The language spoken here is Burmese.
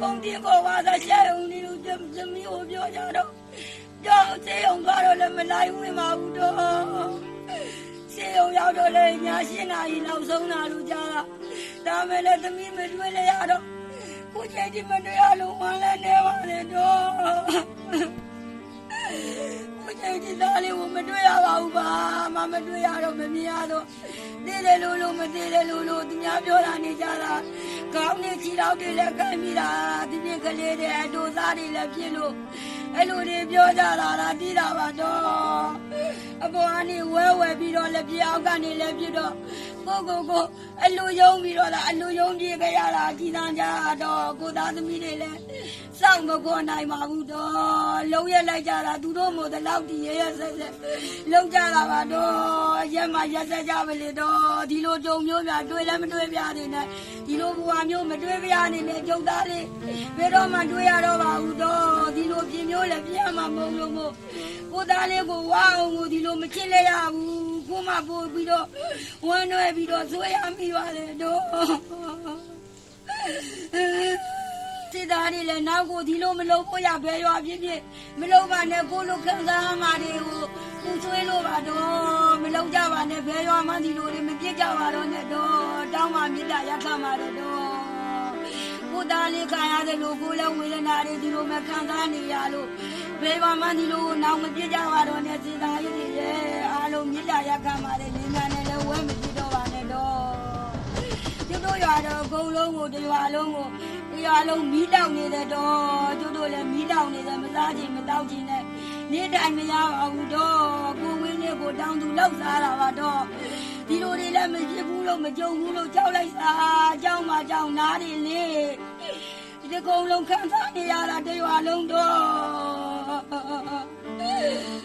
ကုန်တင်ကိုဝါသာရှာုံဒီလိုသမီးကိုပြောကြတော့ကြောက်စေုံသွားတော့လည်းမနိုင်ဝင်ပါဘူးတော့စေုံရောက်တော့လည်းညာရှင်းနာရီနောက်ဆုံးတာလို့ကြားတာဒါမဲ့လည်းသမီးမတွေ့လဲရတော့ကိုချိန်ဒီမတွေ့ရလို့ဝမ်းလည်းနေပါလေတော့ ကိုချိန်ဒီသားလေးကိုမတွေ့ရပါဘူးပါမမတွေ့ရတော့မမြင်ရတော့တည်တယ်လို့လို့မတည်တယ်လို့လို့သူများပြောတာနေကြတာကောင်းနေချီတော့တွေလည်းခိုင်းမိတာဒီပြင်ကလေးတွေအတူသားတွေလည်းဖြစ်လို့အဲ့လိုတွေပြောကြတာလားတီးတာပါတော့အပေါ်ကနေဝဲဝဲပြီးတော့လည်းပြအောက်ကနေလည်းပြတော့ ကိုကိုကိုအလူယုံပြီးတော့လားအလူယုံပြေကြရတာကြီးတန်းကြတော့ကိုသားသမီးတွေလည်းစောင့်မခေါ်နိုင်ပါဘူးတော့လုံးရက်လိုက်ကြတာသူတို့မို့တလောက်တည်ရရဆက်ဆက်လုံးကြတာပါတော့ရက်မှရက်ဆက်ကြပါလေတော့ဒီလိုကြုံမျိုးပြတွေ့လည်းမတွေ့ပြနေနဲ့ဒီလိုဘဝမျိုးမတွေ့ပြနေနဲ့ကျုပ်သားလေးဘယ်တော့မှတွေ့ရတော့ပါဘူးတော့ဒီလိုပြင်မျိုးလည်းပြမှာမဟုတ်လို့မို့ကိုသားလေးကိုဝါအောင်ကိုဒီလိုမချစ်လဲရဘူး ကိုမပို့ပြီးတော့ဝမ်းနွယ်ပြီးတော့ဆွေးရမိပါလေတော့စစ်သားတွေလည်းနောက်ကိုဒီလိုမလုပ်ဖို့ရဘဲရွာဖြစ်ဖြစ်မလုပ်ပါနဲ့ကိုလိုခံစားမှတွေကိုပူဆွေးလို့ပါတော့မလုပ်ကြပါနဲ့ဘဲရွာမှဒီလိုတွေမပြစ်ကြပါတော့နဲ့တော့တောင်းမှမြစ်တာရက်ခမှာတော့ကိုသားလေးခံရတယ်လို့ကိုလည်းဝေဒနာတွေဒီလိုမခံစားနေရလို့ဘယ်ပါမှဒီလိုနောက်မပြစ်ကြပါတော့နဲ့စစ်သားကြီးတွေ ရဲ့အားလုံးမြစ်တာရက်ခမှာလည်းနေမြန်နဲ့လည်းဝဲမပြစ်တော့ပါနဲ့တော့ကျတို့ရွာတော့အကုန်လုံးကိုတရွာလုံးကိုတရွာလုံးမီးတောက်နေတယ်တော့ကျတို့လည်းမီးတောက်နေတယ်မစားချင်မတောက်ချင်နဲ့နေတိုင်းမရပါဘူးတော့ကိုဝင်းလေးကိုတောင်းသူလောက်စားတာပါတော့ဒီလိုတွေလည်းမဖြစ်ဘူးလို့မကြုံဘူးလို့ကြောက်လိုက်စားအကြောင်းမကြောင်နားတွေလေဒီကုံလုံးခံစားနေရတာတရွာလုံးတော့